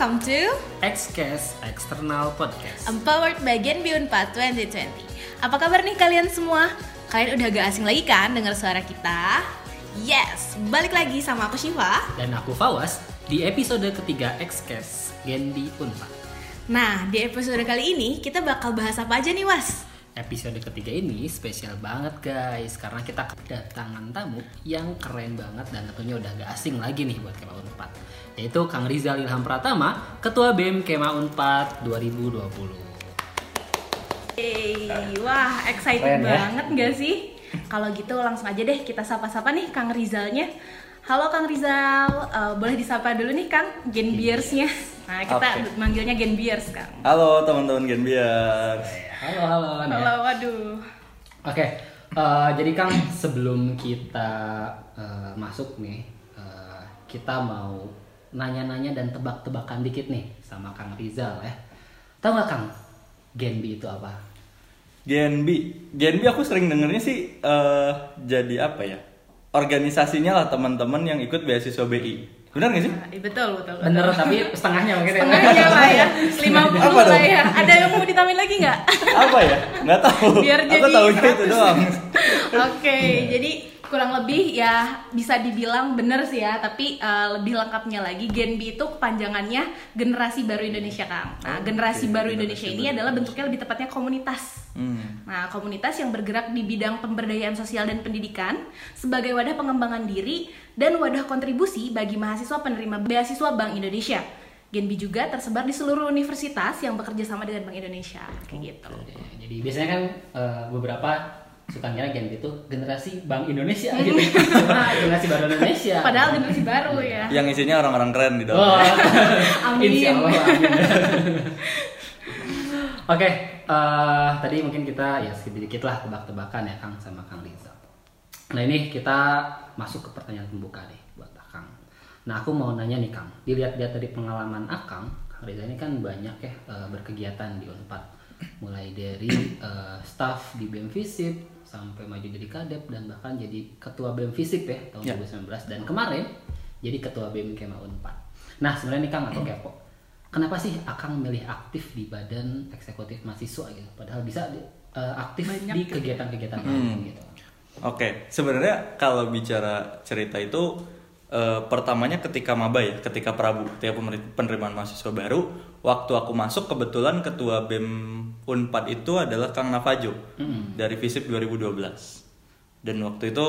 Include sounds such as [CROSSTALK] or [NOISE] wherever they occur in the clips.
welcome to Xcast External Podcast. Empowered by Genbi Unpad 2020. Apa kabar nih kalian semua? Kalian udah gak asing lagi kan dengar suara kita? Yes, balik lagi sama aku Shiva. Dan aku Fawas di episode ketiga Xcast Genbi Unpad. Nah, di episode kali ini kita bakal bahas apa aja nih, Was? Episode ketiga ini spesial banget guys karena kita kedatangan tamu yang keren banget dan tentunya udah gak asing lagi nih buat Kema Unpad yaitu Kang Rizal Ilham Pratama, Ketua BEM Kema Unpad 2020. Hey, wah excited Keren ya? banget gak sih? Kalau gitu langsung aja deh kita sapa-sapa nih Kang Rizalnya. Halo Kang Rizal, Eh, boleh disapa dulu nih Kang Genbiersnya. Nah kita Oke. manggilnya Genbiers Kang. Halo teman-teman Genbiar. Halo halo. Nia. Halo, waduh. Oke, eh, jadi Kang sebelum kita eh, masuk nih, eh, kita mau nanya-nanya dan tebak-tebakan dikit nih sama Kang Rizal ya. Tahu nggak Kang, Genbi itu apa? Genbi, Genbi aku sering dengernya sih eh, jadi apa ya? Organisasinya lah teman-teman yang ikut beasiswa BI. Benar nggak sih? Nah, iya, betul, betul. betul. Bener, tapi setengahnya mungkin ya. Setengahnya lah ya, [LAUGHS] 50 Apa lah ya. Ada yang mau ditambahin lagi nggak? apa ya? Nggak tahu. Biar aku jadi tahunya itu 100. doang. [LAUGHS] Oke, jadi kurang lebih ya bisa dibilang bener sih ya, tapi eh, lebih lengkapnya lagi Genbi itu kepanjangannya Generasi Baru Indonesia, Kang. Nah, Generasi oke, Baru Generasi Indonesia ini Baru adalah bentuknya lebih tepatnya komunitas. Hmm. Nah, komunitas yang bergerak di bidang pemberdayaan sosial dan pendidikan sebagai wadah pengembangan diri dan wadah kontribusi bagi mahasiswa penerima beasiswa Bank Indonesia. Genbi juga tersebar di seluruh universitas yang bekerja sama dengan Bank Indonesia, kayak gitu. Oke, Jadi biasanya kan eh, beberapa suka ngira Genbi itu generasi Bank Indonesia gitu. [LAUGHS] generasi baru Indonesia. Padahal generasi baru ya. Yang isinya orang-orang keren di Oh, dalam. [LAUGHS] Amin. Insya Allah, amin. [LAUGHS] Oke, eh, tadi mungkin kita ya sedikit lah tebak-tebakan ya Kang sama Kang Rizal. Nah ini kita masuk ke pertanyaan pembuka nih buat Akang. Nah aku mau nanya nih Kang, dilihat-lihat dari pengalaman Akang, Kang Rizal ini kan banyak ya eh, berkegiatan di Unpad. Mulai dari [CLEARS THROAT] eh, staff di BEM Visip sampai maju jadi kadep dan bahkan jadi ketua BEM Visip ya tahun Ya. 2019 dan kemarin jadi ketua BEM Kema Unpad. Nah sebenarnya nih Kang aku kepo, kenapa sih Akang milih aktif di badan eksekutif mahasiswa gitu? Padahal bisa di- eh, aktif Banyak di gitu. kegiatan-kegiatan Hmm. lain gitu. Oke, sebenarnya kalau bicara cerita itu eh, pertamanya ketika maba ya, ketika Prabu, ketika penerimaan mahasiswa baru, waktu aku masuk kebetulan ketua BEM Unpad itu adalah Kang Navajo dari Visip 2012. Dan waktu itu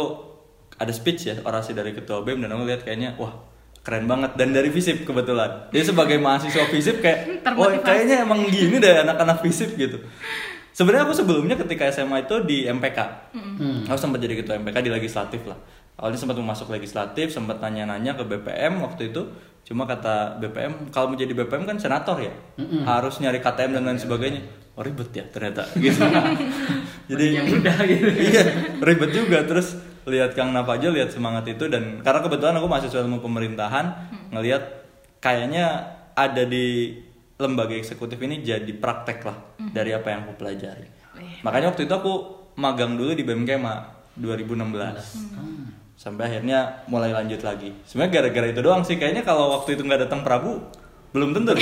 ada speech ya, orasi dari ketua BEM dan aku lihat kayaknya wah keren banget dan dari Visip kebetulan. Jadi sebagai mahasiswa Visip kayak wah Termotivasi. kayaknya emang gini deh anak-anak Visip gitu. Sebenarnya aku sebelumnya ketika SMA itu di MPK. Hmm. Aku sempat jadi ketua MPK di legislatif lah. Awalnya sempat mau masuk legislatif, sempat nanya-nanya ke BPM waktu itu. Cuma kata BPM, kalau mau jadi BPM kan senator ya, harus nyari KTM dan lain sebagainya. Oh ribet ya ternyata. Gitu. [LAUGHS] jadi yang udah gitu. iya ribet juga. Terus lihat Kang Navajo, lihat semangat itu dan karena kebetulan aku mahasiswa ilmu pemerintahan, ngelihat kayaknya ada di lembaga eksekutif ini jadi praktek lah dari apa yang aku pelajari. Wih. Makanya waktu itu aku magang dulu di BMKMA 2016. Hmm. Sampai akhirnya mulai lanjut lagi. Sebenarnya gara-gara itu doang sih. Kayaknya kalau waktu itu nggak datang Prabu, belum tentu. [LAUGHS]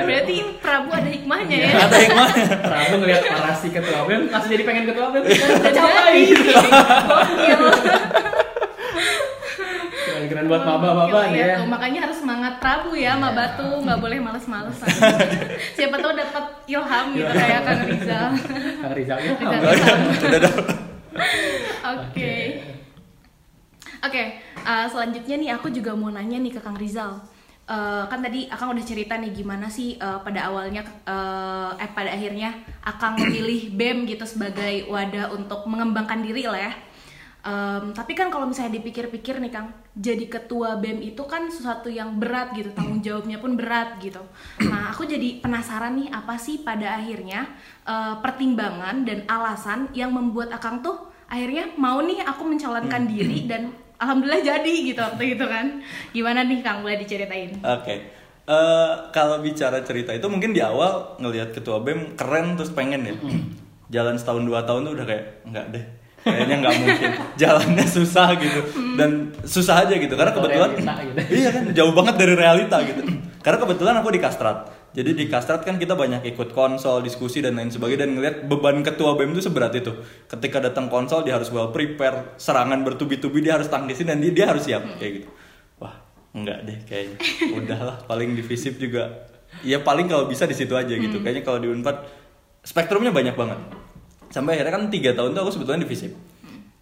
Berarti Prabu ada hikmahnya ya. ada hikmahnya. Prabu ngeliat parasi ketua BEM, langsung jadi pengen ketua BEM. Jadi. Gokil. Keren-keren buat maba-maba ya. tuh. Makanya harus semangat Prabu ya, sama Batu, nggak boleh males-malesan. [LAUGHS] Siapa tahu dapat ilham gitu kayak Kang Rizal. Kang Rizal ya. Iya. Ilham. Oke. Oke, uh, selanjutnya nih aku juga mau nanya nih ke Kang Rizal. Uh, kan tadi Akang udah cerita nih gimana sih uh, pada awalnya uh, eh pada akhirnya Akang memilih BEM gitu sebagai wadah untuk mengembangkan diri lah ya. Um, tapi kan kalau misalnya dipikir-pikir nih Kang, jadi ketua BEM itu kan sesuatu yang berat gitu, tanggung jawabnya pun berat gitu. Nah, aku jadi penasaran nih apa sih pada akhirnya uh, pertimbangan dan alasan yang membuat Akang tuh akhirnya mau nih aku mencalonkan diri dan alhamdulillah jadi gitu waktu itu kan. Gimana nih Kang, boleh diceritain? Oke. Eh, kalau bicara cerita itu mungkin di awal ngelihat ketua BEM keren terus pengen ya. [CLEARS THROAT] Jalan setahun dua tahun tuh udah kayak enggak deh. Kayaknya nggak mungkin. [LAUGHS] Jalannya susah gitu dan susah aja gitu karena kebetulan realita gitu. [LAUGHS] iya kan jauh banget dari realita gitu. [CLEARS THROAT] Karena kebetulan aku di Kastrat. Jadi di Kastrat kan kita banyak ikut konsol, diskusi dan lain sebagainya dan ngelihat beban ketua BEM itu seberat itu. Ketika datang konsol dia harus well prepare, serangan bertubi-tubi dia harus tangkisin dan dia, dia harus siap kayak gitu. Wah, enggak deh kayaknya. [LAUGHS] Udahlah paling di FISIP juga ya paling kalau bisa di situ aja gitu. Kayaknya kalau di Unpad spektrumnya banyak banget. Sampai akhirnya kan tiga tahun tuh aku sebetulnya di FISIP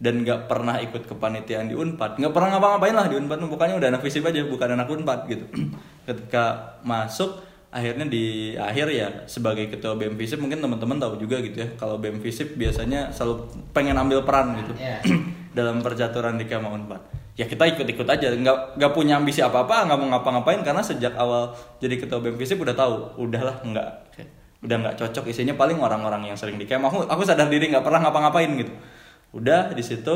dan nggak pernah ikut kepanitiaan di Unpad. Nggak pernah ngapa-ngapain lah di Unpad bukannya udah anak FISIP aja bukan anak Unpad gitu. [CLEARS THROAT] Ketika masuk akhirnya di akhir ya sebagai ketua BEM FISIP mungkin teman-teman tahu juga gitu ya. Kalau BEM FISIP biasanya selalu pengen ambil peran gitu. Iya. [CLEARS THROAT] dalam percaturan di Kema Unpad. Ya kita ikut-ikut aja. Nggak nggak punya ambisi apa-apa nggak mau ngapa-ngapain. Karena sejak awal jadi ketua BEM FISIP udah tahu udahlah nggak udah nggak cocok. Isinya paling orang-orang yang sering di Kema aku aku sadar diri nggak pernah ngapa-ngapain gitu udah di situ.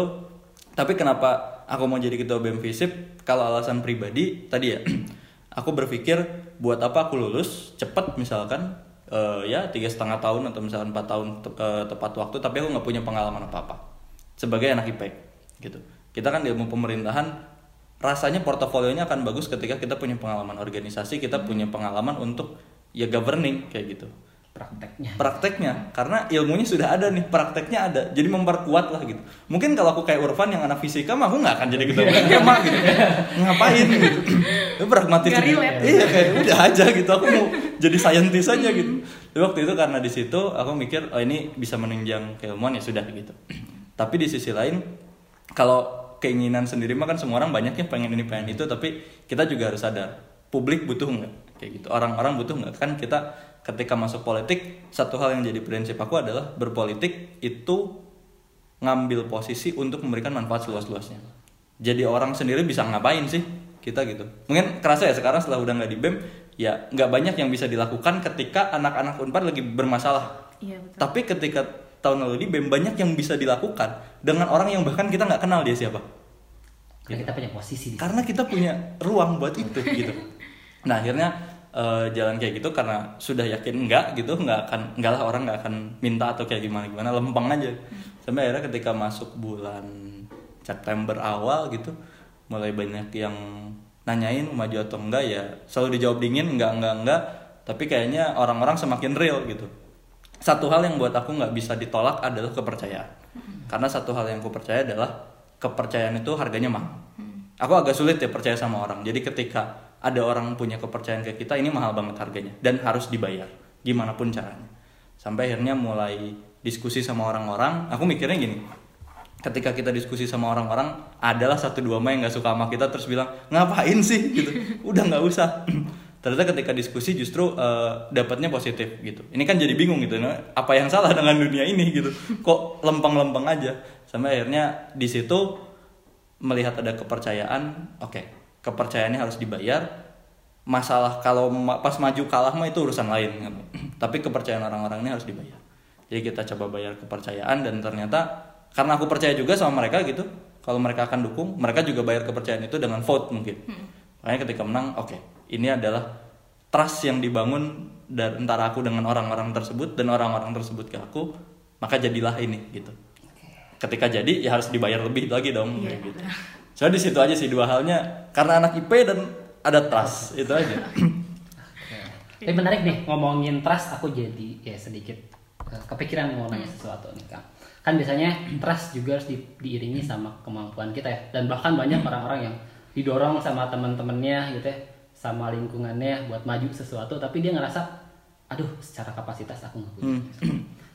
Tapi kenapa aku mau jadi ketua BEM FISIP kalau alasan pribadi tadi ya [CLEARS THROAT] aku berpikir buat apa aku lulus cepet misalkan eh, ya tiga setengah tahun atau misalkan empat tahun te- eh, tepat waktu tapi aku nggak punya pengalaman apa apa sebagai anak IPek gitu. Kita kan di ilmu pemerintahan rasanya portofolionya akan bagus ketika kita punya pengalaman organisasi kita punya pengalaman untuk ya governing kayak gitu prakteknya. Prakteknya. Karena ilmunya sudah ada nih prakteknya ada. Jadi memperkuat lah gitu. Mungkin kalau aku kayak Urfan yang anak fisika mah aku nggak akan jadi ketua BEM gitu. Ngapain gitu? Itu pragmatis gitu. iya kayak udah aja gitu. Aku mau jadi scientist aja gitu. Tapi waktu itu karena di situ aku mikir oh ini bisa menunjang keilmuan ya sudah gitu. Tapi di sisi lain kalau keinginan sendiri mah kan semua orang banyak ya pengen ini pengen itu. Tapi kita juga harus sadar publik butuh nggak? Kayak gitu. Orang-orang butuh nggak? Kan kita ketika masuk politik satu hal yang jadi prinsip aku adalah berpolitik itu ngambil posisi untuk memberikan manfaat seluas-luasnya jadi orang sendiri bisa ngapain sih kita gitu mungkin kerasa ya sekarang setelah udah nggak di bem ya nggak banyak yang bisa dilakukan ketika anak-anak unpad lagi bermasalah Iya betul. tapi ketika tahun lalu di BEM banyak yang bisa dilakukan dengan orang yang bahkan kita nggak kenal dia siapa. karena kita punya posisi di Karena kita punya ruang buat itu gitu. [LAUGHS] Nah akhirnya eh, jalan kayak gitu karena sudah yakin enggak gitu nggak akan enggak lah orang nggak akan minta atau kayak gimana gimana lempeng aja. Sampai akhirnya ketika masuk bulan September awal gitu mulai banyak yang nanyain maju atau enggak? Ya selalu dijawab dingin enggak enggak enggak. Tapi kayaknya orang-orang semakin real gitu. Satu hal yang buat aku nggak bisa ditolak adalah kepercayaan. Karena satu hal yang aku percaya adalah kepercayaan itu harganya mahal. Aku agak sulit ya percaya sama orang. Jadi ketika ada orang punya kepercayaan ke kita ini mahal banget harganya dan harus dibayar. Gimana pun caranya. Sampai akhirnya mulai diskusi sama orang-orang. Aku mikirnya gini ketika kita diskusi sama orang-orang adalah satu dua mah yang nggak suka sama kita terus bilang ngapain sih? Gitu. [LAUGHS] Udah nggak usah. [CLEARS THROAT] Ternyata ketika diskusi justru eh, dapatnya positif gitu. Ini kan jadi bingung gitu nah, apa yang salah dengan dunia ini gitu. [LAUGHS] Kok lempeng-lempeng aja. Sampai akhirnya di situ melihat ada kepercayaan oke kepercayaannya harus dibayar. Masalah kalau ma- pas maju kalah mah itu urusan lain kan. [CLEARS THROAT] tapi kepercayaan orang-orang ini harus dibayar. Jadi kita coba bayar kepercayaan dan ternyata karena aku percaya juga sama mereka gitu kalau mereka akan dukung mereka juga bayar kepercayaan itu dengan vote mungkin. Makanya ketika menang oke ini adalah trust yang dibangun dari antara aku dengan orang-orang tersebut dan orang-orang tersebut ke aku maka jadilah ini gitu. Ketika jadi ya harus dibayar lebih lagi dong kayak gitu soalnya di situ aja sih dua halnya karena anak IP dan ada trust itu aja Tapi menarik nih ngomongin trust aku jadi ya sedikit eh, kepikiran mau nanya sesuatu nih Kang. Kan biasanya trust juga harus di- diiringi sama kemampuan kita ya. Dan bahkan banyak orang-orang yang didorong sama teman-temannya gitu ya, sama lingkungannya buat maju sesuatu tapi dia ngerasa aduh secara kapasitas aku nggak punya.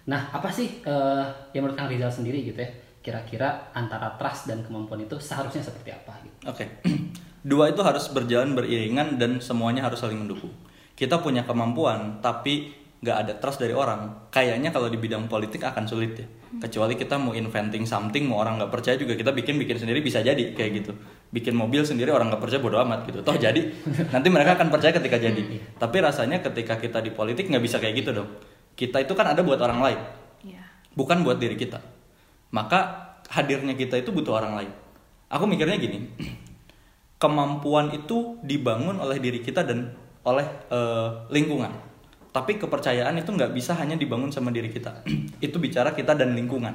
Nah, apa sih eh, yang menurut Kang Rizal sendiri gitu ya? Kira-kira antara trust dan kemampuan itu seharusnya seperti apa gitu? Oke, [CLEARS THROAT] dua itu harus berjalan beriringan dan semuanya harus saling mendukung. Kita punya kemampuan, tapi nggak ada trust dari orang. Kayaknya kalau di bidang politik akan sulit ya. Kecuali kita mau inventing something, mau orang nggak percaya juga kita bikin bikin sendiri bisa jadi kayak gitu. Bikin mobil sendiri orang nggak percaya bodo amat gitu. Toh jadi, [LAUGHS] nanti mereka akan percaya ketika jadi. Tapi rasanya ketika kita di politik nggak bisa kayak gitu dong. Kita itu kan ada buat orang lain Iya. bukan buat diri kita. Maka hadirnya kita itu butuh orang lain. Aku mikirnya gini, [CLEARS THROAT] kemampuan itu dibangun oleh diri kita dan oleh eh, lingkungan. Tapi kepercayaan itu nggak bisa hanya dibangun sama diri kita. [CLEARS THROAT] itu bicara kita dan lingkungan.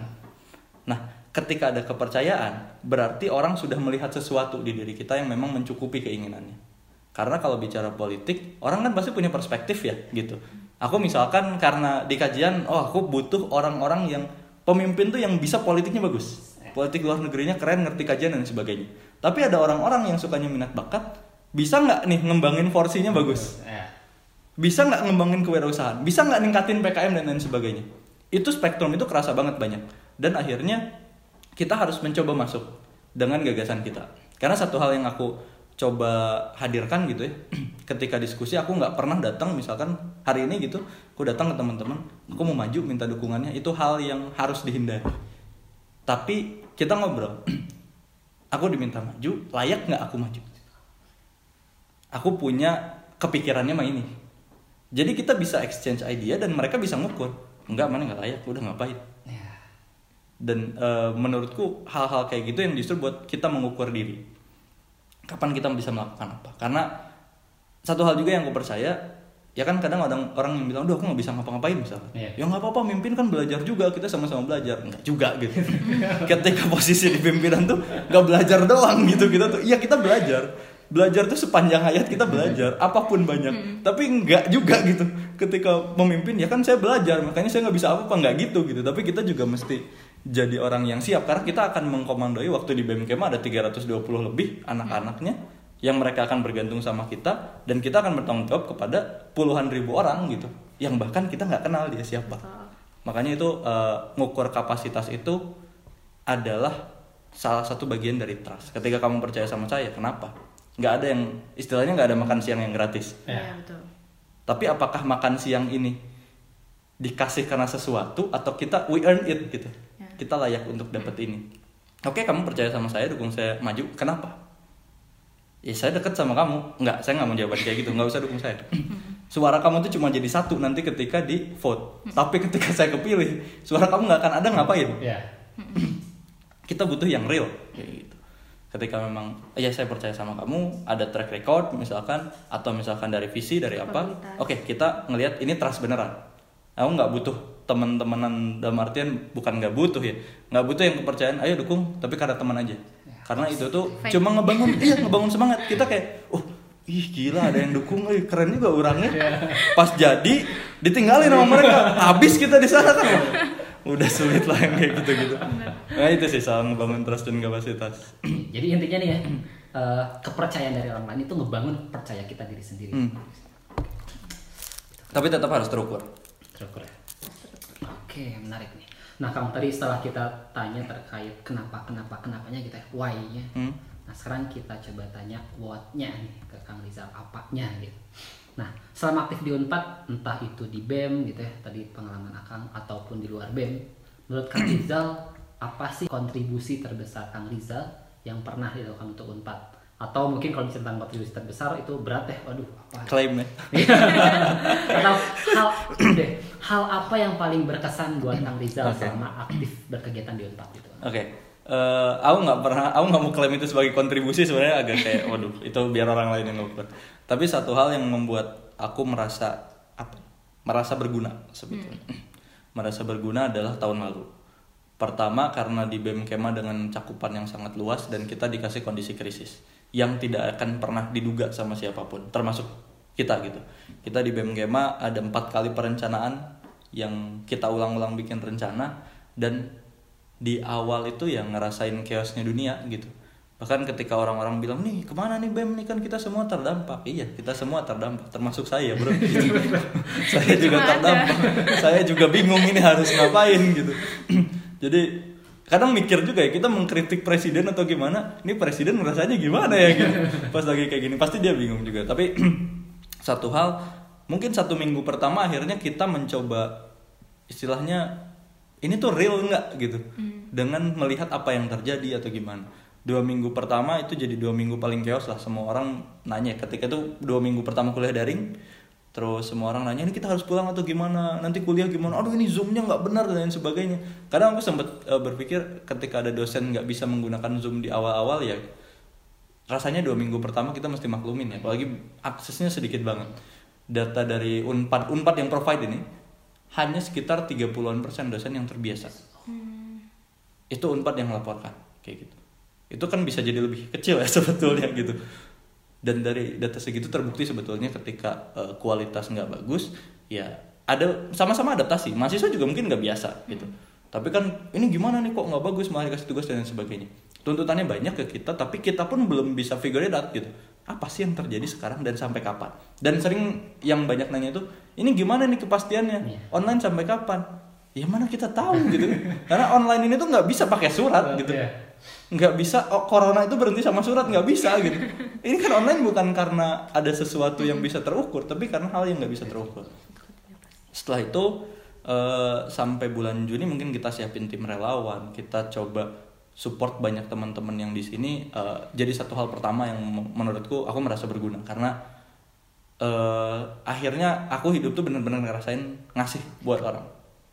Nah, ketika ada kepercayaan, berarti orang sudah melihat sesuatu di diri kita yang memang mencukupi keinginannya. karena kalau bicara politik orang kan pasti punya perspektif ya gitu aku misalkan karena di kajian oh aku butuh orang-orang yang pemimpin tuh yang bisa politiknya bagus. Politik luar negerinya keren ngerti kajian dan sebagainya. Tapi ada orang-orang yang sukanya minat bakat bisa nggak nih ngembangin porsinya bagus? Ya. bisa nggak ngembangin kewirausahaan? Bisa nggak ningkatin PKM dan lain sebagainya? Itu spektrum itu kerasa banget banyak. Dan akhirnya kita harus mencoba masuk dengan gagasan kita. Karena satu hal yang aku coba hadirkan gitu ya. [CLEARS THROAT] Ketika diskusi aku nggak pernah datang misalkan hari ini gitu aku datang ke teman-teman aku mau maju minta dukungannya itu hal yang harus dihindari. Tapi kita ngobrol [CLEARS THROAT] aku diminta maju layak nggak aku maju? Aku punya kepikirannya mah ini. Jadi kita bisa exchange idea dan mereka bisa ngukur enggak mana nggak layak udah ngapain? Ya. dan eh, menurutku hal-hal kayak gitu yang justru buat kita mengukur diri kapan kita bisa melakukan apa karena satu hal juga yang aku percaya ya kan kadang orang orang yang bilang, "Duh, aku nggak bisa ngapa-ngapain misalnya." Iya. Ya nggak apa-apa, mimpin kan belajar juga, kita sama-sama belajar. Enggak juga gitu. [LAUGHS] Ketika posisi di pimpinan tuh nggak belajar doang gitu kita tuh. Iya, kita belajar. Belajar tuh sepanjang hayat kita belajar, apa pun banyak. Tapi enggak juga gitu. Ketika memimpin ya kan saya belajar, makanya saya nggak bisa apa-apa nggak gitu gitu. Tapi kita juga mesti jadi orang yang siap. Karena kita akan mengkomandoi waktu di BMKM ada 320 lebih anak-anaknya yang mereka akan bergantung sama kita dan kita akan bertanggung jawab kepada puluhan ribu orang gitu yang bahkan kita nggak kenal dia siapa. Makanya itu eh, ngukur kapasitas itu adalah salah satu bagian dari trust. Ketika kamu percaya sama saya kenapa? Nggak ada yang istilahnya nggak ada makan siang yang gratis. Iya, betul. tapi apakah makan siang ini dikasih karena sesuatu atau kita we earn it gitu? Ya. Kita layak untuk dapat ini. Oke kamu percaya sama saya dukung saya maju. Kenapa? Ya saya deket sama kamu. Nggak saya nggak mau jawaban kayak gitu. Nggak usah dukung saya. Suara kamu tuh cuma jadi satu nanti ketika di vote. Tapi ketika saya kepilih suara kamu nggak akan ada ngapain? Ya. kita butuh yang real kayak gitu. Ketika memang ya saya percaya sama kamu ada track record misalkan atau misalkan dari visi dari apa. Oke kita ngelihat ini trust beneran. Aku nggak butuh teman-temanan dalam artian bukan nggak butuh ya. Nggak butuh yang kepercayaan ayo dukung tapi karena teman aja. Karena itu tuh Fake. cuma ngebangun [LAUGHS] iya ngebangun semangat. Kita kayak oh ih gila ada yang dukung. Eh, keren juga orangnya. Pas jadi ditinggalin sama mereka. Habis kita di sana kan. Udah sulit lah yang kayak gitu-gitu. Nah itu sih soal ngebangun trust dan kapasitas. [CLEARS THROAT] Jadi intinya nih ya, eh, kepercayaan dari orang lain itu ngebangun percaya kita diri sendiri. Hmm. tapi tetap harus terukur. Terukur ya. Oke, menarik nih. Nah, kamu tadi setelah kita tanya terkait kenapa, kenapa, kenapanya gitu ya, why-nya. Hmm. Nah, sekarang kita coba tanya what-nya nih ke Kang Rizal, apanya gitu. Nah, selama aktif di UNPAD, entah itu di BEM gitu ya, tadi pengalaman Akang ataupun di luar BEM, menurut Kang Rizal, apa sih kontribusi terbesar Kang Rizal yang pernah dilakukan untuk UNPAD? Atau mungkin kalau bicara tentang kontribusi terbesar itu berat ya, waduh apa klaim ya [LAUGHS] atau hal [CLEARS THROAT] deh hal apa yang paling berkesan buat Kang Rizal Oke. selama aktif berkegiatan di Unpad gitu Oke, Eh, aku nggak pernah, aku nggak mau klaim itu sebagai kontribusi sebenarnya agak kayak, [LAUGHS] waduh, itu biar orang lain yang ngukur. Tapi satu hal yang membuat aku merasa apa? Merasa berguna sebetulnya. [CLEARS THROAT] Merasa berguna adalah tahun lalu. Pertama karena di BEM Kema dengan cakupan yang sangat luas dan kita dikasih kondisi krisis yang tidak akan pernah diduga sama siapa pun, termasuk kita gitu. Kita di BEM Kema ada empat kali perencanaan yang kita ulang-ulang bikin rencana dan di awal itu yang ngerasain chaosnya dunia gitu. Bahkan ketika orang-orang bilang nih ke mana nih bem? Nih kan kita semua terdampak. Iya kita semua terdampak termasuk saya bro. Gitu. [LAUGHS] saya juga terdampak. Saya juga bingung ini harus ngapain gitu. [CLEARS THROAT] Jadi kadang mikir juga ya kita mengkritik presiden atau gimana ini presiden ngerasanya gimana ya gitu. [LAUGHS] Pas lagi kayak gini pasti dia bingung juga. Tapi [CLEARS THROAT] satu hal mungkin satu minggu pertama akhirnya kita mencoba istilahnya ini tuh real nggak gitu. Dengan melihat apa yang terjadi atau gimana. Dua minggu pertama itu jadi dua minggu paling chaos lah semua orang nanya. Ketika itu dua minggu pertama kuliah daring terus semua orang nanya ini kita harus pulang atau gimana? Nanti kuliah gimana? Aduh ini zoomnya nggak benar dan lain sebagainya. Kadang aku sempat eh, berpikir ketika ada dosen nggak bisa menggunakan zoom di awal-awal ya rasanya dua minggu pertama kita mesti maklumin ya apalagi aksesnya sedikit banget. Data dari unpad unpad yang provide ini hanya sekitar 30-an persen dosen yang terbiasa. Itu unpad yang melaporkan kayak gitu. Itu kan bisa jadi lebih kecil ya [LAUGHS] sebetulnya gitu dan dari data segitu terbukti sebetulnya ketika eh, kualitas nggak bagus ya ada sama-sama adaptasi. Mahasiswa juga mungkin nggak biasa gitu. Tapi kan ini gimana nih kok nggak bagus malah dikasih tugas dan sebagainya. Tuntutannya banyak ke kita tapi kita pun belum bisa figure it out gitu. Apa sih yang terjadi sekarang dan sampai kapan? Dan sering yang banyak nanya itu ini gimana nih kepastiannya? Iya. online sampai kapan? Ya mana kita tahu gitu. Karena online ini tuh nggak bisa pakai surat gitu. Iya. Nggak bisa oh, corona itu berhenti sama surat nggak bisa gitu. Ini kan online bukan karena ada sesuatu yang bisa terukur tapi karena hal yang nggak bisa terukur. Setelah itu eh, sampai bulan Juni mungkin kita siapin tim relawan kita coba support banyak teman-teman yang di sini eh, jadi satu hal pertama yang menurutku aku merasa berguna karena eh, akhirnya aku hidup tuh bener-bener ngerasain ngasih buat orang.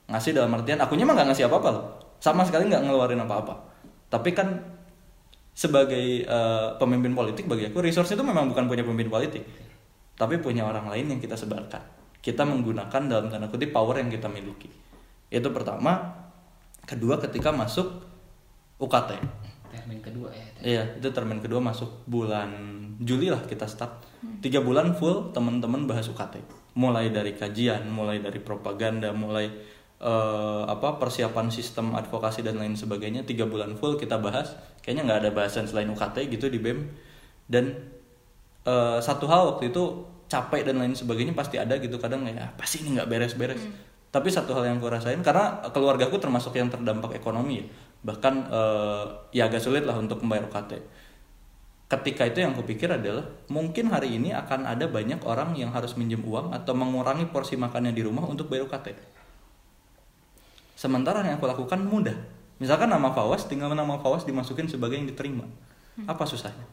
Ngasih dalam artian akunya mah nggak ngasih apa-apa loh. Sama sekali nggak ngeluarin apa-apa tapi kan sebagai eh, pemimpin politik bagi aku resource itu memang bukan punya pemimpin politik. Tapi punya orang lain yang kita sebarkan. Kita menggunakan dalam tanda kutip power yang kita miliki. Itu pertama. Kedua ketika masuk UKT termin kedua ya Iya, itu termin kedua masuk bulan Juli lah kita start. Tiga bulan full teman-teman bahas UKT. Mulai dari kajian, mulai dari propaganda, mulai eh, apa persiapan sistem advokasi dan lain sebagainya. Tiga bulan full kita bahas. Kayaknya nggak ada bahasan selain UKT gitu di BEM. Dan eh, satu hal waktu itu capek dan lain sebagainya pasti ada gitu. Kadang ya apa sih ini nggak beres-beres. Tapi satu hal yang aku rasain karena keluargaku termasuk yang terdampak ekonomi ya. Bahkan eh, ya agak sulit lah untuk membayar UKT. Ketika itu yang kupikir adalah mungkin hari ini akan ada banyak orang yang harus minjem uang atau mengurangi porsi makannya di rumah untuk bayar UKT. Sementara yang aku lakukan mudah. Misalkan nama Fawas, tinggal nama Fawas dimasukin sebagai yang diterima. Apa susahnya?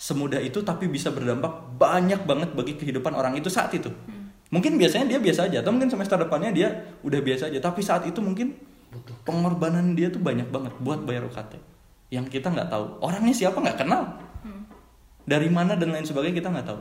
Semudah itu tapi bisa berdampak banyak banget bagi kehidupan orang itu saat itu. Mungkin biasanya dia biasa aja, atau mungkin semester depannya dia udah biasa aja, tapi saat itu mungkin pengorbanan dia tuh banyak banget buat bayar UKT. Yang kita nggak tahu orangnya siapa nggak kenal, dari mana dan lain sebagainya kita nggak tahu.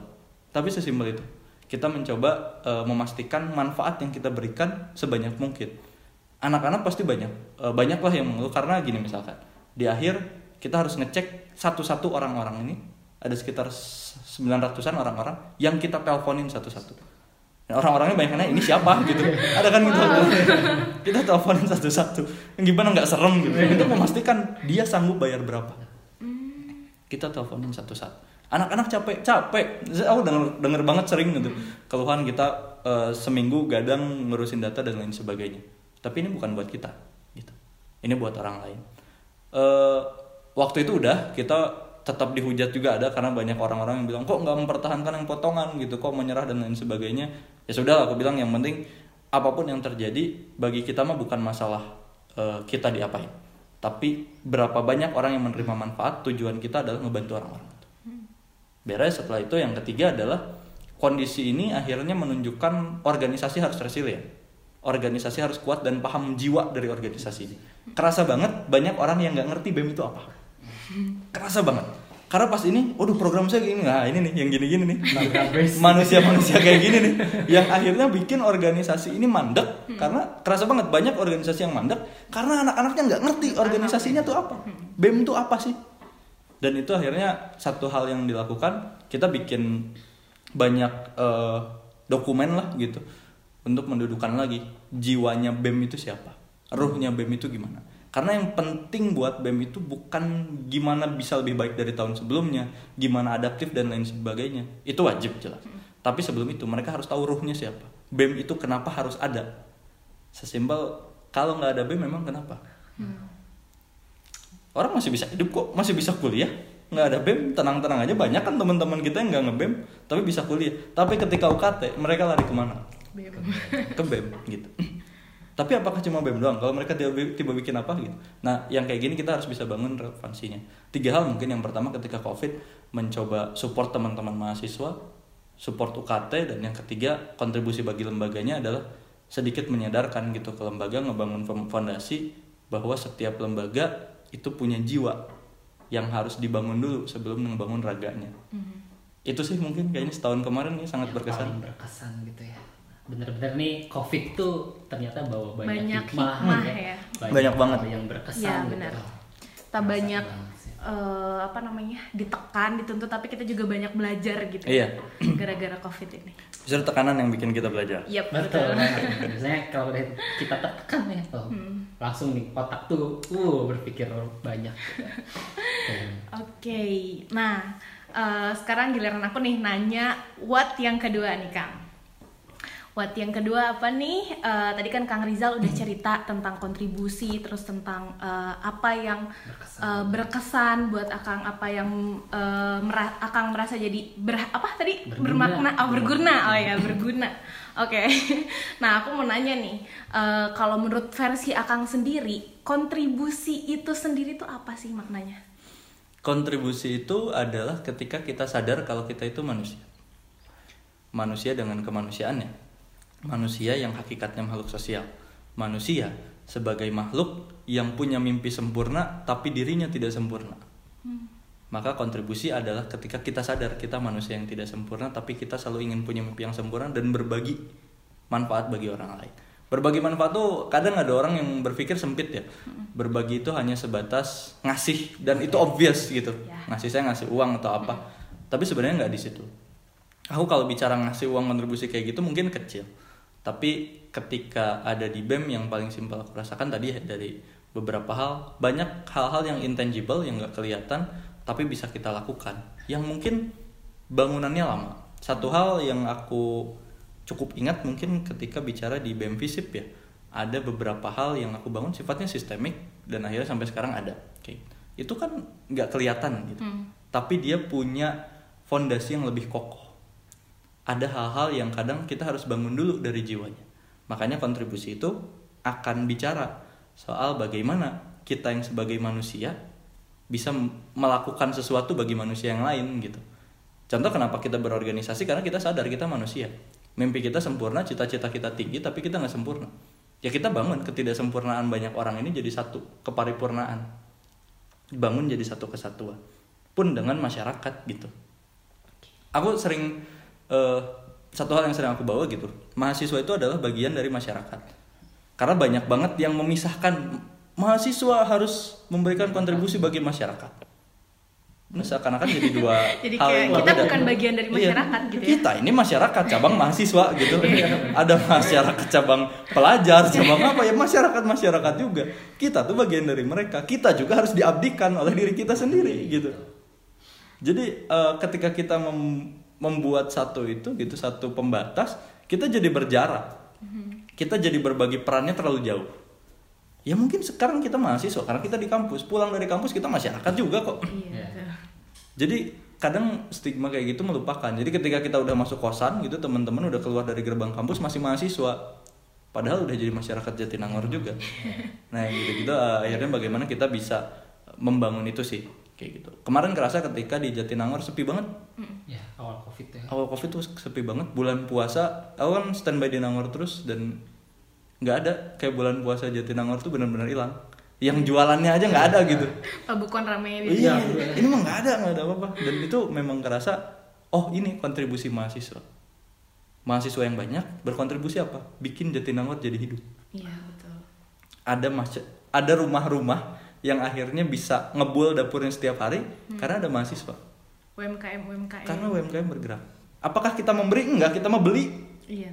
Tapi sesimpel itu, kita mencoba eh, memastikan manfaat yang kita berikan sebanyak mungkin. Anak-anak pasti banyak, eh, banyak lah yang mengeluh karena gini misalkan di akhir kita harus ngecek satu-satu orang-orang ini ada sekitar 900-an orang-orang yang kita teleponin satu-satu. Nah, orang-orangnya banyak nanya ini siapa gitu. Ada kan gitu. kita teleponin satu-satu. Gimana nggak serem gitu. Kita memastikan dia sanggup bayar berapa. Kita teleponin satu-satu. Anak-anak capek, capek. Aku denger, denger banget sering gitu. Keluhan kita eh, seminggu gadang ngurusin data dan lain sebagainya. Tapi ini bukan buat kita, gitu. Ini buat orang lain. Eh, waktu itu udah kita tetap dihujat juga ada karena banyak orang-orang yang bilang kok nggak mempertahankan yang potongan gitu, kok menyerah dan lain sebagainya. Ya sudah, aku bilang yang penting apa pun yang terjadi bagi kita mah bukan masalah eh, kita diapain, tapi berapa banyak orang yang menerima manfaat. Tujuan kita adalah ngebantu orang-orang. Beres setelah itu yang ketiga adalah kondisi ini akhirnya menunjukkan organisasi harus resilient. Organisasi harus kuat dan paham jiwa dari organisasi ini. Kerasa banget banyak orang yang nggak ngerti BEM itu apa. Kerasa banget. Karena pas ini, waduh program saya gini, nah ini nih yang gini-gini nih. Manusia-manusia kayak gini nih. Yang akhirnya bikin organisasi ini mandek. Karena kerasa banget banyak organisasi yang mandek. Karena anak-anaknya nggak ngerti organisasinya tuh apa. BEM itu apa sih? dan itu akhirnya satu hal yang dilakukan kita bikin banyak eh, dokumen lah gitu untuk mendudukan lagi jiwanya bem itu siapa? Ruhnya bem itu gimana? Karena yang penting buat bem itu bukan gimana bisa lebih baik dari tahun sebelumnya gimana adaptif dan lain sebagainya. Itu wajib jelas. Tapi sebelum itu mereka harus tahu ruhnya siapa. Bem itu kenapa harus ada? Sesimpel kalau nggak ada bem memang kenapa? Orang masih bisa hidup kok masih bisa kuliah. Nggak ada bem tenang-tenang aja. Banyak kan teman-teman kita yang nggak ngebem tapi bisa kuliah. Tapi ketika UKT mereka lari ke mana [LAUGHS] ke bem. Gitu. Tapi apakah cuma bem doang? Kalau mereka tiba, tiba bikin apa gitu? Nah yang kayak gini kita harus bisa bangun relevansinya. Tiga hal mungkin. Yang pertama ketika covid mencoba support teman-teman mahasiswa support UKT dan yang ketiga kontribusi bagi lembaganya adalah sedikit menyadarkan gitu ke lembaga ngebangun fondasi bahwa setiap lembaga itu punya jiwa yang harus dibangun dulu sebelum ngebangun raganya. Itu sih mungkin kayaknya setahun kemarin nih sangat Yang berkesan. paling berkesan gitu ya bener-bener nih covid tuh ternyata bawa banyak, Banyak hikmah, hikmah ya. ya. Banyak banget. hal yang berkesan Ya, gitu. benar. Wah, Tak banyak banget eh, apa namanya ditekan dituntut tapi kita juga banyak belajar gitu Iya. gara-gara covid ini Justru tekanan yang bikin kita belajar. Yap, betul betul. banget. biasanya kalau udah kita tekan ya oh, langsung nih otak tuh uh berpikir banyak gitu. Oke, nah eh, sekarang giliran aku nih nanya what yang kedua nih Kang. What yang kedua apa nih? Eh, tadi kan Kang Rizal udah cerita tentang kontribusi, terus tentang eh, apa yang eh, berkesan buat Akang, apa yang eh, mera- Akang merasa jadi ber apa tadi Berguna. bermakna, oh berguna, oh ya berguna. Oke, [LAUGHS] nah aku mau nanya nih, eh, kalau menurut versi Akang sendiri, kontribusi itu sendiri tuh apa sih maknanya? Kontribusi itu adalah ketika kita sadar kalau kita itu manusia. Manusia dengan kemanusiaannya. Manusia yang hakikatnya makhluk sosial. Manusia sebagai makhluk yang punya mimpi sempurna tapi dirinya tidak sempurna. Maka kontribusi adalah ketika kita sadar kita manusia yang tidak sempurna tapi kita selalu ingin punya mimpi yang sempurna dan berbagi manfaat bagi orang lain. Berbagi manfaat tuh kadang ada orang yang berpikir sempit ya. Berbagi itu hanya sebatas ngasih dan itu obvious gitu. Ya. Ngasih saya ngasih uang atau apa. Tapi sebenarnya nggak di situ. Aku kalau bicara ngasih uang kontribusi kayak gitu mungkin kecil. Tapi ketika ada di BEM yang paling simpel aku rasakan tadi dari beberapa hal, banyak hal-hal yang intangible yang nggak kelihatan tapi bisa kita lakukan. Yang mungkin bangunannya lama. Satu hal yang aku cukup ingat mungkin ketika bicara di BEM Visip ya. Ada beberapa hal yang aku bangun sifatnya sistemik dan akhirnya sampai sekarang ada. Oke. Itu kan nggak kelihatan gitu. Tapi dia punya fondasi yang lebih kokoh ada hal-hal yang kadang kita harus bangun dulu dari jiwanya. Makanya kontribusi itu akan bicara soal bagaimana kita yang sebagai manusia bisa melakukan sesuatu bagi manusia yang lain gitu. Contoh kenapa kita berorganisasi karena kita sadar kita manusia. Mimpi kita sempurna, cita-cita kita tinggi tapi kita nggak sempurna. Ya kita bangun ketidaksempurnaan banyak orang ini jadi satu keparipurnaan. Bangun jadi satu kesatuan. Pun dengan masyarakat gitu aku sering eh, satu hal yang sering aku bawa gitu mahasiswa itu adalah bagian dari masyarakat. Karena banyak banget yang memisahkan mahasiswa harus memberikan kontribusi bagi masyarakat. Nah, seakan-akan jadi dua [LAUGHS] Jadi hal kayak yang kita bukan bagian dari Iya. masyarakat gitu ya. kita ini masyarakat cabang mahasiswa gitu. Ada masyarakat cabang pelajar cabang apa ya? Masyarakat masyarakat juga. Kita tuh bagian dari mereka. Kita juga harus diabdikan oleh diri kita sendiri gitu. Jadi eh, ketika kita mem- membuat satu itu gitu satu pembatas, kita jadi berjarak. Kita jadi berbagi perannya terlalu jauh. Ya mungkin sekarang kita mahasiswa karena kita di kampus, pulang dari kampus kita masyarakat juga kok. Iya. Ya. betul. Jadi kadang stigma kayak gitu melupakan. Jadi ketika kita udah masuk kosan gitu, teman-teman udah keluar dari gerbang kampus masih mahasiswa. Padahal udah jadi masyarakat Jatinangor juga. Nah, yang gitu-gitu eh, akhirnya bagaimana kita bisa membangun itu sih kayak gitu. Kemarin kerasa ketika di Jatinangor sepi banget. ya awal covid ya Awal Covid tuh sepi banget. Bulan puasa, aku kan standby di Nangor terus dan nggak ada kayak bulan puasa Jatinangor tuh benar-benar hilang. Yang jualannya aja nggak ada gitu. Pabukon rame di Iya, ini mah nggak ada, nggak ada apa-apa. Dan itu memang kerasa, oh ini kontribusi mahasiswa. Mahasiswa yang banyak berkontribusi apa? Bikin Jatinangor jadi hidup. Iya, betul. Ada mas, ada rumah-rumah yang akhirnya bisa ngebul dapurnya setiap hari karena ada mahasiswa. UMKM UMKM. Karena UMKM bergerak. Apakah kita memberi? Enggak, kita mau beli. Iya.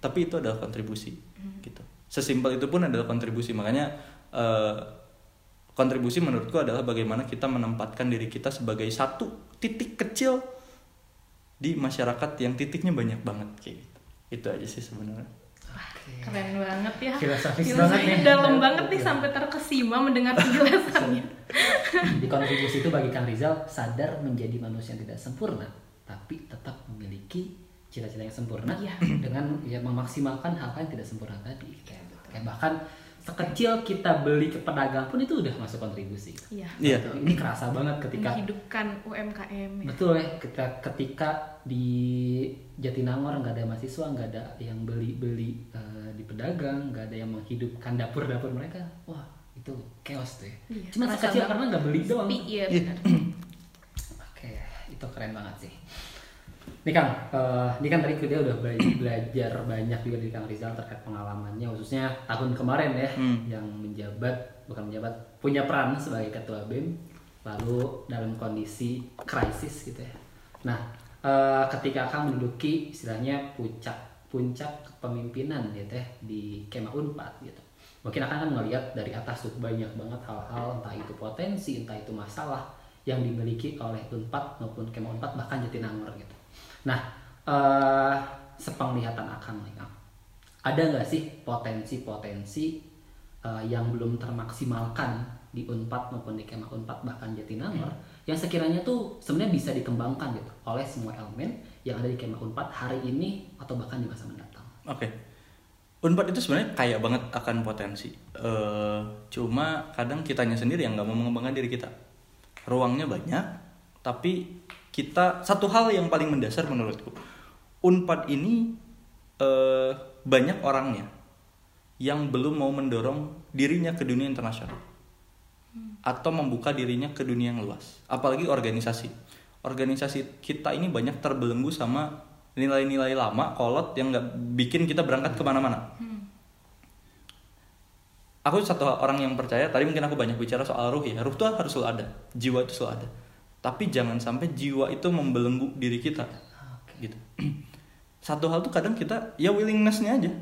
Tapi itu adalah kontribusi. Gitu. Sesimpel itu pun adalah kontribusi. Makanya eh, kontribusi menurutku adalah bagaimana kita menempatkan diri kita sebagai satu titik kecil di masyarakat yang titiknya banyak banget kayak gitu. Itu aja sih sebenarnya. Keren banget ya. Filosofis banget nih. dalam banget nih sampai terkesima mendengar penjelasannya. di kontribusi itu bagi Kang Rizal sadar menjadi manusia yang tidak sempurna tapi tetap memiliki cita-cita yang sempurna Iya. dengan ya memaksimalkan hal yang tidak sempurna tadi kayak, kayak bahkan sekecil kita beli ke pedagang pun itu udah masuk kontribusi Iya. Iya. ini kerasa banget ketika Menghidupkan UMKM ya. betul ya ketika ketika di Jatinangor nggak ada mahasiswa nggak ada yang beli beli eh, di pedagang nggak ada yang menghidupkan dapur-dapur mereka wah itu chaos tuh ya Iya, cuma sekecil banget. karena nggak beli doang iya Iya. benar. Oke, itu keren banget sih. Nih Kang, eh, ini kan tadi dia udah bela- belajar banyak juga dari Kang Rizal terkait pengalamannya, khususnya tahun kemarin ya, Hmm. yang menjabat, bukan menjabat, punya peran sebagai ketua BEM. lalu dalam kondisi krisis gitu ya. Nah, eh, ketika akan menduduki istilahnya puncak puncak kepemimpinan gitu ya di Kema Unpad gitu. Mungkin akan kan ngelihat dari atas tuh banyak banget hal-hal entah itu potensi, entah itu masalah yang dimiliki oleh Unpad maupun Kema Unpad bahkan Jatinangor gitu. Nah, eh sepenglihatan Akang nih. Ada nggak sih potensi-potensi eh, yang belum termaksimalkan di Unpad maupun di Kema Unpad bahkan Jatinangor yang sekiranya tuh sebenarnya bisa dikembangkan gitu oleh semua elemen yang ada di Kema Unpad hari ini atau bahkan di masa mendatang. Oke. Unpad itu sebenarnya kaya banget akan potensi. Eh, cuma kadang kitanya sendiri yang nggak mau mengembangkan diri kita. Ruangnya banyak, tapi kita satu hal yang paling mendasar menurutku, Unpad ini eh, banyak orangnya yang belum mau mendorong dirinya ke dunia internasional atau membuka dirinya ke dunia yang luas. Apalagi organisasi. Organisasi kita ini banyak terbelenggu sama nilai-nilai lama, kolot yang nggak bikin kita berangkat ke mana-mana. Aku satu orang yang percaya, tadi mungkin aku banyak bicara soal ruh ya. Ruh itu harus selalu ada, jiwa itu selalu ada. Tapi jangan sampai jiwa itu membelenggu diri kita. Gitu. [CLEARS THROAT] Satu hal tuh kadang kita ya willingnessnya aja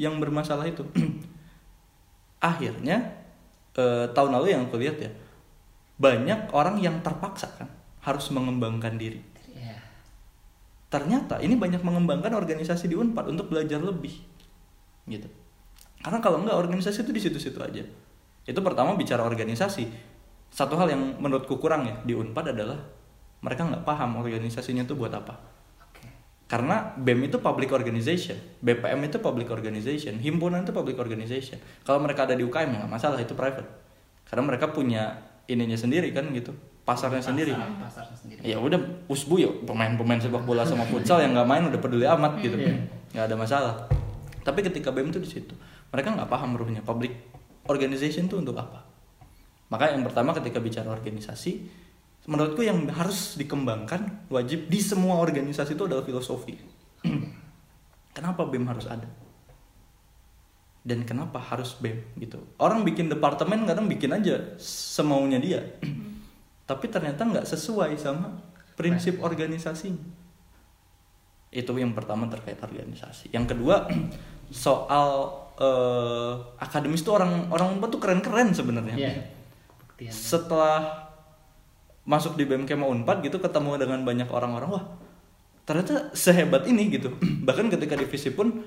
yang bermasalah itu. [CLEARS THROAT] Akhirnya eh, tahun lalu yang aku lihat ya banyak orang yang terpaksa kan harus mengembangkan diri. Ya. Ternyata ini banyak mengembangkan organisasi di Unpad untuk belajar lebih, gitu. Karena kalau enggak organisasi itu di situ-situ aja. Itu pertama bicara organisasi. Satu hal yang menurutku kurang ya di Unpad adalah mereka nggak paham organisasinya itu buat apa. Karena BEM itu public organization, BPM itu public organization, himpunan itu public organization. Kalau mereka ada di UKM ya nggak masalah itu private. Karena mereka punya ininya sendiri kan gitu, pasarnya sendiri. Pasar- pasarnya sendiri. Ya udah usbu ya pemain-pemain sepak bola sama futsal yang nggak main udah peduli amat gitu, Iya. nggak ada masalah. Tapi ketika BEM itu di situ, mereka nggak paham ruhnya public organization itu untuk apa. Maka yang pertama ketika bicara organisasi, menurutku yang harus dikembangkan wajib di semua organisasi itu adalah filosofi. [CLEARS THROAT] kenapa BEM harus ada? Dan kenapa harus BEM gitu? Orang bikin departemen kadang bikin aja semaunya dia. [CLEARS THROAT] Tapi ternyata nggak sesuai sama prinsip organisasinya. Itu yang pertama terkait organisasi. Yang kedua [CLEARS THROAT] soal eh, akademis tuh orang orang Unpad tuh keren-keren sebenarnya. Iya. Buktian. Setelah masuk di BMK mau Unpad gitu ketemu dengan banyak orang-orang wah ternyata sehebat ini gitu. [CLEARS THROAT] Bahkan ketika divisi pun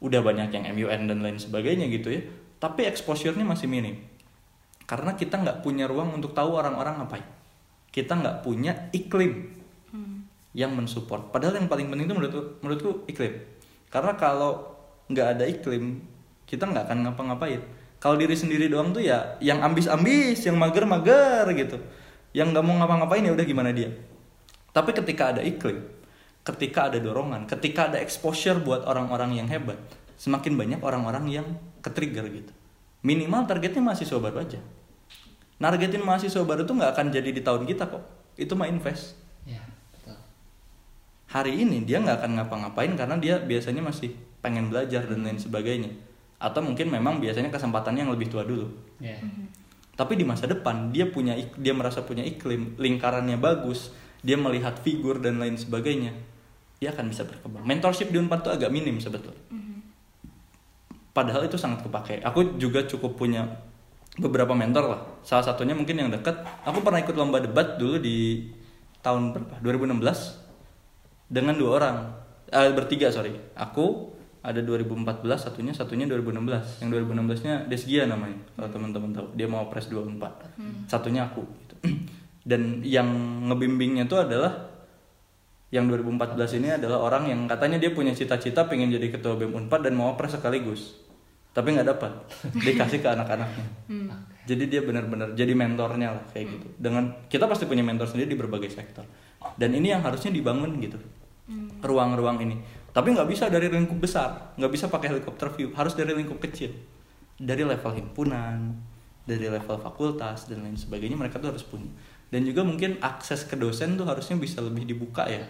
udah banyak yang MUN dan lain sebagainya gitu ya. Tapi exposure-nya masih minim. Karena kita nggak punya ruang untuk tahu orang-orang ngapain. Kita nggak punya iklim yang mensupport. Padahal yang paling penting itu menurutku, menurutku iklim. Karena kalau nggak ada iklim, kita nggak akan ngapa-ngapain. Kalau diri sendiri doang tuh ya, yang ambis-ambis, yang mager-mager gitu, yang nggak mau ngapa-ngapain ya udah gimana dia. Tapi ketika ada iklim, ketika ada dorongan, ketika ada exposure buat orang-orang yang hebat, semakin banyak orang-orang yang ke-trigger gitu. Minimal targetnya mahasiswa baru aja. Nargetin mahasiswa baru tuh nggak akan jadi di tahun kita kok. Itu mah invest Ya, betul. hari ini dia nggak akan ngapa-ngapain karena dia biasanya masih pengen belajar dan lain sebagainya atau mungkin memang biasanya kesempatannya yang lebih tua dulu. Ya. tapi di masa depan dia punya dia merasa punya iklim lingkarannya bagus dia melihat figur dan lain sebagainya dia akan bisa berkembang. Mentorship di Unpad itu agak minim sebetulnya. Padahal itu sangat kepake. Aku juga cukup punya beberapa mentor lah. Salah satunya mungkin yang dekat aku pernah ikut lomba debat dulu di tahun berapa? 2016 dengan dua orang. Eh, bertiga sorry. Aku ada 2014 satunya satunya 2016 yang 2016 nya Desgia namanya kalau teman-teman tahu. Dia mau pres 24 satunya aku gitu. [CLEARS THROAT] dan yang ngebimbingnya itu adalah yang 2014 ini adalah orang yang katanya dia punya cita-cita pengen jadi ketua BEM Unpad dan mau pres sekaligus. Tapi nggak dapat. [LAUGHS] Dikasih ke anak-anaknya. Jadi dia benar-benar jadi mentornya lah kayak gitu. Dengan kita pasti punya mentor sendiri di berbagai sektor. Dan ini yang harusnya dibangun gitu. Ruang-ruang ini tapi nggak bisa dari lingkup besar nggak bisa pakai helikopter view harus dari lingkup kecil. Dari level himpunan dari level fakultas dan lain sebagainya mereka tuh harus punya. Dan juga mungkin akses ke dosen tuh harusnya bisa lebih dibuka ya.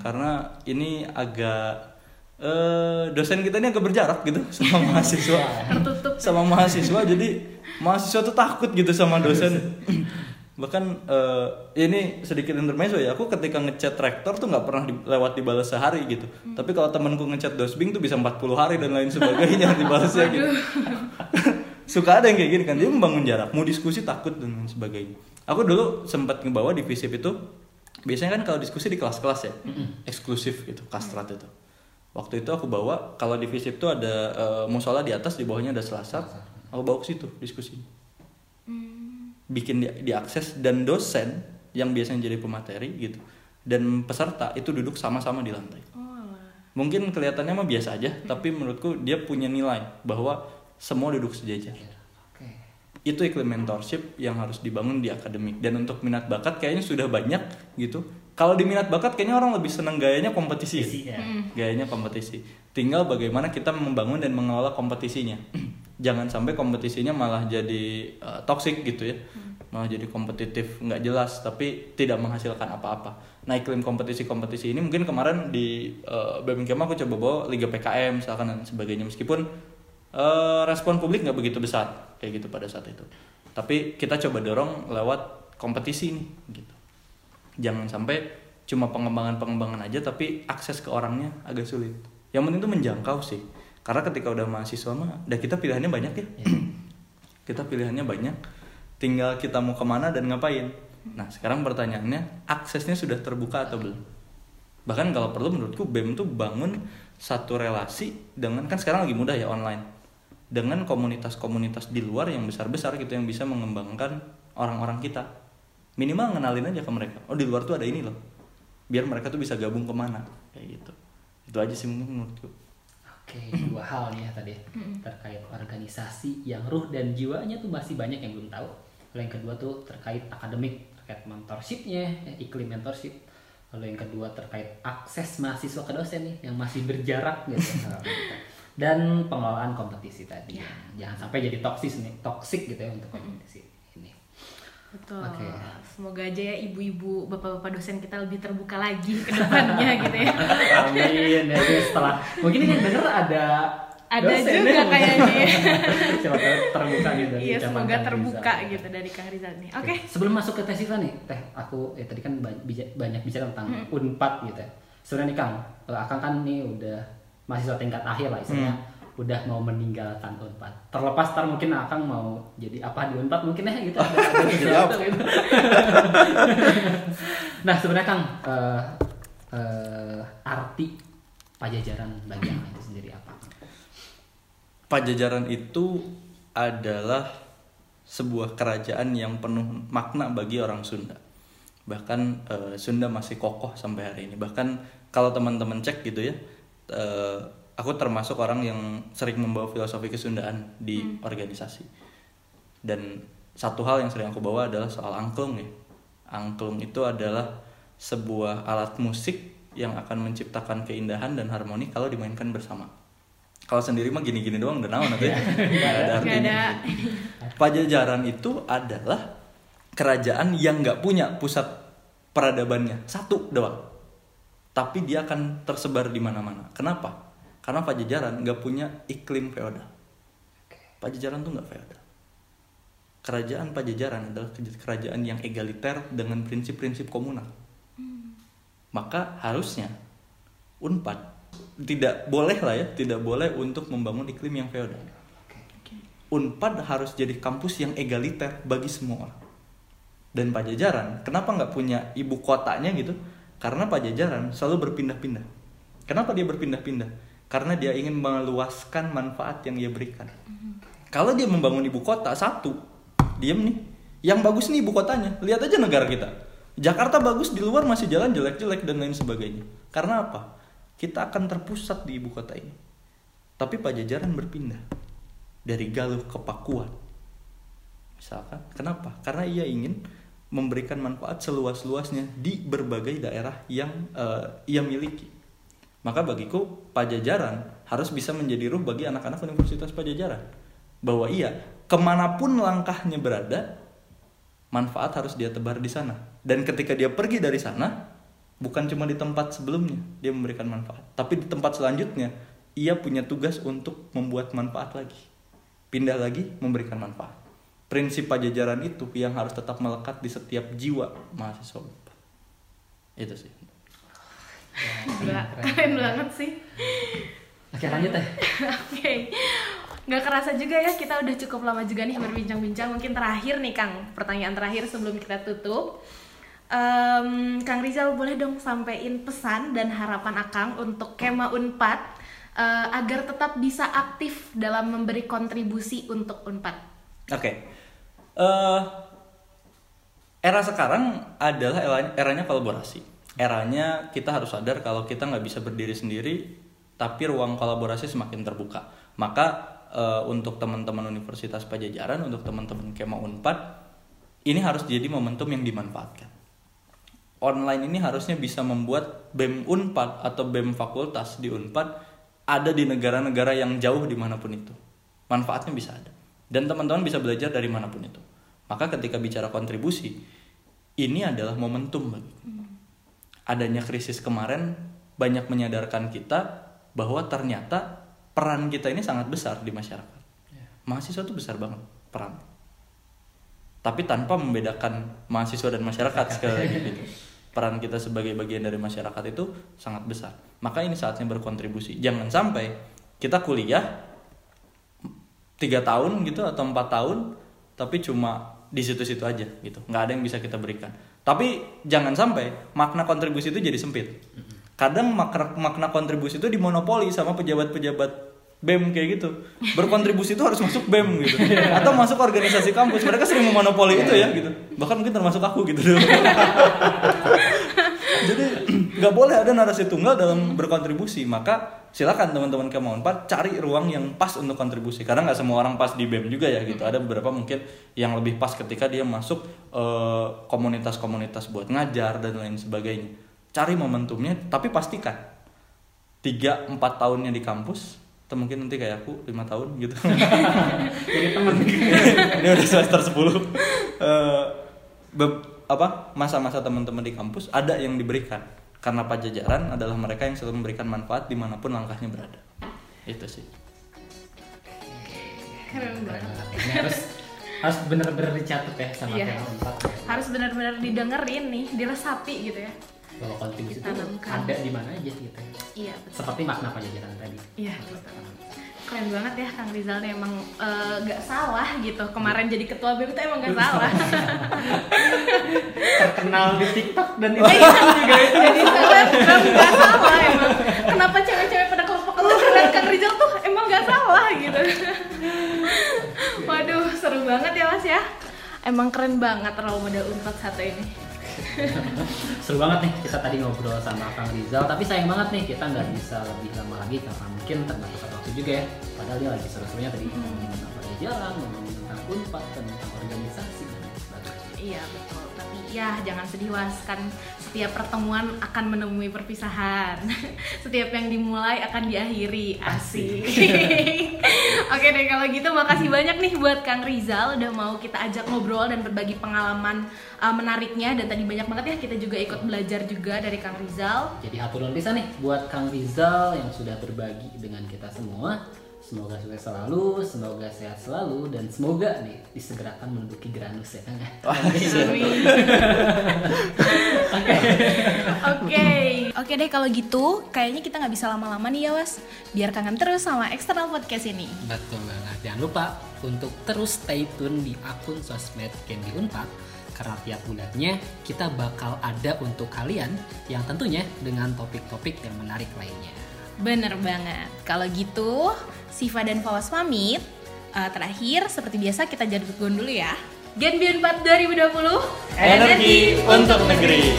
Karena ini agak eh dosen kita ini agak berjarak gitu [LAUGHS] sama mahasiswa. Tertutup. sama mahasiswa jadi mahasiswa tuh takut gitu sama dosen [LAUGHS] bahkan eh, ini sedikit intermezzo ya. Aku ketika ngechat rektor tuh nggak pernah di- lewat dibalas sehari gitu. Tapi kalau temanku ngechat dosbing tuh bisa 40 hari dan lain sebagainya [LAUGHS] dibalasnya gitu. [LAUGHS] Suka ada yang kayak gini kan? Dia membangun jarak mau diskusi takut dan lain sebagainya. Aku dulu sempat ngebawa di visip itu biasanya kan kalau diskusi di kelas-kelas ya eksklusif gitu kastrat itu. Waktu itu aku bawa kalau di visip tuh ada eh, musola di atas di bawahnya ada selasar aku bawa ke situ diskusi bikin di, diakses dan dosen yang biasanya jadi pemateri gitu dan peserta itu duduk sama-sama di lantai. Oh, mungkin kelihatannya mah biasa aja tapi menurutku dia punya nilai bahwa semua duduk sejajar. Oke. itu iklim mentorship yang harus dibangun di akademik. Dan untuk minat bakat kayaknya sudah banyak gitu. Kalau di minat bakat kayaknya orang lebih seneng gayanya kompetisi. Kompetisi, ya. gayanya kompetisi. Tinggal bagaimana kita membangun dan mengelola kompetisinya jangan sampai kompetisinya malah jadi uh, toxic gitu ya. Malah jadi kompetitif nggak jelas tapi tidak menghasilkan apa-apa. Nah iklim kompetisi-kompetisi ini mungkin kemarin di uh, BMKM aku coba bawa Liga PKM misalkan dan sebagainya. Meskipun uh, respon publik nggak begitu besar kayak gitu pada saat itu. Tapi kita coba dorong lewat kompetisi nih gitu. Jangan sampai cuma pengembangan-pengembangan aja tapi akses ke orangnya agak sulit. Yang penting tuh menjangkau sih karena ketika udah mahasiswa mah udah kita pilihannya banyak ya. [CLEARS THROAT] Kita pilihannya banyak. Tinggal kita mau ke mana dan ngapain. Nah sekarang pertanyaannya aksesnya sudah terbuka atau belum? Bahkan kalau perlu menurutku BEM tuh bangun satu relasi dengan kan sekarang lagi mudah ya online. Dengan komunitas-komunitas di luar yang besar-besar gitu yang bisa mengembangkan orang-orang kita. Minimal ngenalin aja ke mereka. Oh di luar tuh ada ini loh. Biar mereka tuh bisa gabung ke mana. Kayak gitu. Itu aja sih mungkin menurutku Oke, dua hal nih ya tadi terkait organisasi yang ruh dan jiwanya tuh masih banyak yang belum tahu. Lalu yang kedua tuh terkait akademik, terkait mentorshipnya, ya, iklim mentorship. Lalu yang kedua terkait akses mahasiswa ke dosen nih yang masih berjarak gitu. Dan pengelolaan kompetisi tadi. Jangan sampai jadi toksis nih, toksik gitu ya untuk kompetisi ini. Betul. Oke. Semoga aja ya ibu-ibu, bapak-bapak dosen kita lebih terbuka lagi ke depannya [LAUGHS] gitu ya. Amin. Ya, setelah mungkin ini yang denger ada Ada dosen juga ya. kayaknya. [LAUGHS] Siapa tahu terbuka gitu. dari Iya, semoga Kang terbuka Rizal. gitu dari Kang Rizal nih. Oke. Sebelum masuk ke tes nih, Teh, aku ya tadi kan banyak bicara tentang Hmm. Unpad gitu ya. Sebenarnya nih Kang, eh, Akang kan nih udah mahasiswa tingkat akhir lah istilahnya. Hmm. Udah mau meninggalkan Unpad. Terlepas tar mungkin Akang mau jadi apa di Unpad mungkin ya gitu. Ada, ada sesuatu gitu. [LAUGHS] nah sebenarnya Kang, eh, eh, arti pajajaran bagi Akang itu sendiri apa? Pajajaran itu adalah sebuah kerajaan yang penuh makna bagi orang Sunda. Bahkan eh, Sunda masih kokoh sampai hari ini. Bahkan kalau teman-teman cek gitu ya, eh, aku termasuk orang yang sering membawa filosofi kesundaan di organisasi. Dan satu hal yang sering aku bawa adalah soal angklung ya. Angklung itu adalah sebuah alat musik yang akan menciptakan keindahan dan harmoni kalau dimainkan bersama. Kalau sendiri mah gini-gini doang udah naon ya? Nggak ada artinya. ada. Pajajaran itu adalah kerajaan yang nggak punya pusat peradabannya satu doang, tapi dia akan tersebar di mana-mana. Kenapa? Karena Pajajaran nggak punya iklim feodal. Pajajaran tuh nggak feodal. Kerajaan Pajajaran adalah kerajaan yang egaliter dengan prinsip-prinsip komunal. Maka harusnya Unpad tidak boleh lah ya, tidak boleh untuk membangun iklim yang feodal. Unpad harus jadi kampus yang egaliter bagi semua orang. Dan Pajajaran, kenapa nggak punya ibu kotanya gitu? Karena Pajajaran selalu berpindah-pindah. Kenapa dia berpindah-pindah? Karena dia ingin meluaskan manfaat yang dia berikan. Kalau dia membangun ibu kota satu, diem nih. Yang bagus nih ibu kotanya. Lihat aja negara kita. Jakarta bagus di luar masih jalan jelek-jelek dan lain sebagainya. Karena apa? Kita akan terpusat di ibu kota ini. Tapi Pajajaran berpindah dari Galuh ke Pakuan. Misalkan, kenapa? Karena ia ingin memberikan manfaat seluas-luasnya di berbagai daerah yang eh, ia miliki. Maka bagiku Pajajaran harus bisa menjadi ruh bagi anak-anak Universitas Pajajaran. Bahwa ia ke mana pun langkahnya berada, manfaat harus dia tebar di sana. Dan ketika dia pergi dari sana, bukan cuma di tempat sebelumnya dia memberikan manfaat, tapi di tempat selanjutnya ia punya tugas untuk membuat manfaat lagi. Pindah lagi memberikan manfaat. prinsip pajajaran itu yang harus tetap melekat di setiap jiwa mahasiswa. Itu sih. Gila, keren banget sih. Oke lanjut ya. Oke. Nggak kerasa juga ya kita udah cukup lama juga nih berbincang-bincang. Mungkin terakhir nih Kang, pertanyaan terakhir sebelum kita tutup. Em, Kang Rizal boleh dong sampaikan pesan dan harapan Akang untuk Kema Unpad eh, agar tetap bisa aktif dalam memberi kontribusi untuk Unpad. Oke. Eh, era sekarang adalah eranya, eranya kolaborasi. Eranya kita harus sadar kalau kita nggak bisa berdiri sendiri, tapi ruang kolaborasi semakin terbuka. Maka eh, untuk teman-teman Universitas Pajajaran, untuk teman-teman Kema Unpad, ini harus jadi momentum yang dimanfaatkan. Online ini harusnya bisa membuat BEM Unpad atau BEM fakultas di Unpad ada di negara-negara yang jauh di mana pun itu. Manfaatnya bisa ada. Dan teman-teman bisa belajar dari mana pun itu. Maka ketika bicara kontribusi, ini adalah momentum bagi adanya krisis kemarin banyak menyadarkan kita bahwa ternyata peran kita ini sangat besar di masyarakat. Mahasiswa itu besar banget peran. Tapi tanpa membedakan mahasiswa dan masyarakat [LAUGHS] sekali lagi gitu. Peran kita sebagai bagian dari masyarakat itu sangat besar. Maka ini saatnya berkontribusi. Jangan sampai kita kuliah tiga tahun gitu atau empat tahun tapi cuma di situ-situ aja gitu nggak ada yang bisa kita berikan tapi jangan sampai makna kontribusi itu jadi sempit. Kadang makna makna kontribusi itu dimonopoli sama pejabat-pejabat BEM kayak gitu. Berkontribusi itu harus masuk BEM gitu. Atau masuk organisasi kampus. Mereka sering memonopoli itu ya gitu. Bahkan mungkin termasuk aku gitu [LAUGHS] jadi nggak boleh ada narasi tunggal dalam berkontribusi. Maka silakan teman-teman kemauan Unpad cari ruang yang pas untuk kontribusi. Karena nggak semua orang pas di BEM juga ya gitu. Ada beberapa mungkin yang lebih pas ketika dia masuk eh, komunitas-komunitas buat ngajar dan lain sebagainya. Cari momentumnya tapi pastikan. Tiga empat tahunnya di kampus atau mungkin nanti kayak aku lima tahun gitu. [LAUGHS] Jadi temen. [LAUGHS] ini udah semester 10 Eh, be- apa masa-masa teman-teman di kampus ada yang diberikan karena pajajaran adalah mereka yang selalu memberikan manfaat di mana pun langkahnya berada itu sih Keren banget. Ini harus harus bener-bener dicatat ya sama Iya. Kema Unpad. Harus benar-benar didengerin nih, diresapi gitu ya. Bahwa kontribusi itu ada di mana aja gitu. ya. Iya, betul. Seperti makna pajajaran tadi. Iya, betul. Keren banget ya Kang Rizal nih emang eh, nggak salah gitu. Kemarin jadi ketua BEM itu emang nggak salah. [LAUGHS] Terkenal di TikTok dan Iya, Instagram juga itu. jadi selebgram nggak salah emang. Kenapa cewek-cewek pada kelompok-kelompok [LAUGHS] ngeliat Kang Rizal tuh emang nggak salah gitu. Waduh, seru banget ya Mas ya. Emang keren banget role model Unpad satu ini. Seru banget nih kita tadi ngobrol sama Kang Rizal, tapi sayang banget nih kita nggak bisa lebih lama lagi karena mungkin terbatas waktu juga ya. Padahal dia lagi seru-serunya tadi. Ngomongin tentang pajajaran, ngomongin tentang unpad, tentang organisasi. Dan sebagainya. Iya betul, tapi ya jangan sedih was kan setiap pertemuan akan menemui perpisahan. [LAUGHS] setiap yang dimulai akan diakhiri. Asik. [LAUGHS] Oke deh kalau gitu makasih banyak nih buat Kang Rizal udah mau kita ajak ngobrol dan berbagi pengalaman uh, menariknya dan tadi banyak banget ya kita juga ikut belajar juga dari Kang Rizal. Jadi hatur bisa nih buat Kang Rizal yang sudah berbagi dengan kita semua. Semoga sukses selalu, semoga sehat selalu, dan semoga nih disegerakan menduduki Granus ya Kang. Amin. Oke. Oke deh kalau gitu, kayaknya kita nggak bisa lama-lama nih ya Was. Biar kangen terus sama eksternal podcast ini. Betul banget. Jangan lupa untuk terus stay tune di akun sosmed Candy Unpad karena tiap bulannya kita bakal ada untuk kalian yang tentunya dengan topik-topik yang menarik lainnya. Bener banget. Kalau gitu, Siva dan Fawas pamit. Eh, terakhir, seperti biasa kita jargon dulu ya. Gen Bion 4 2020 energi untuk negeri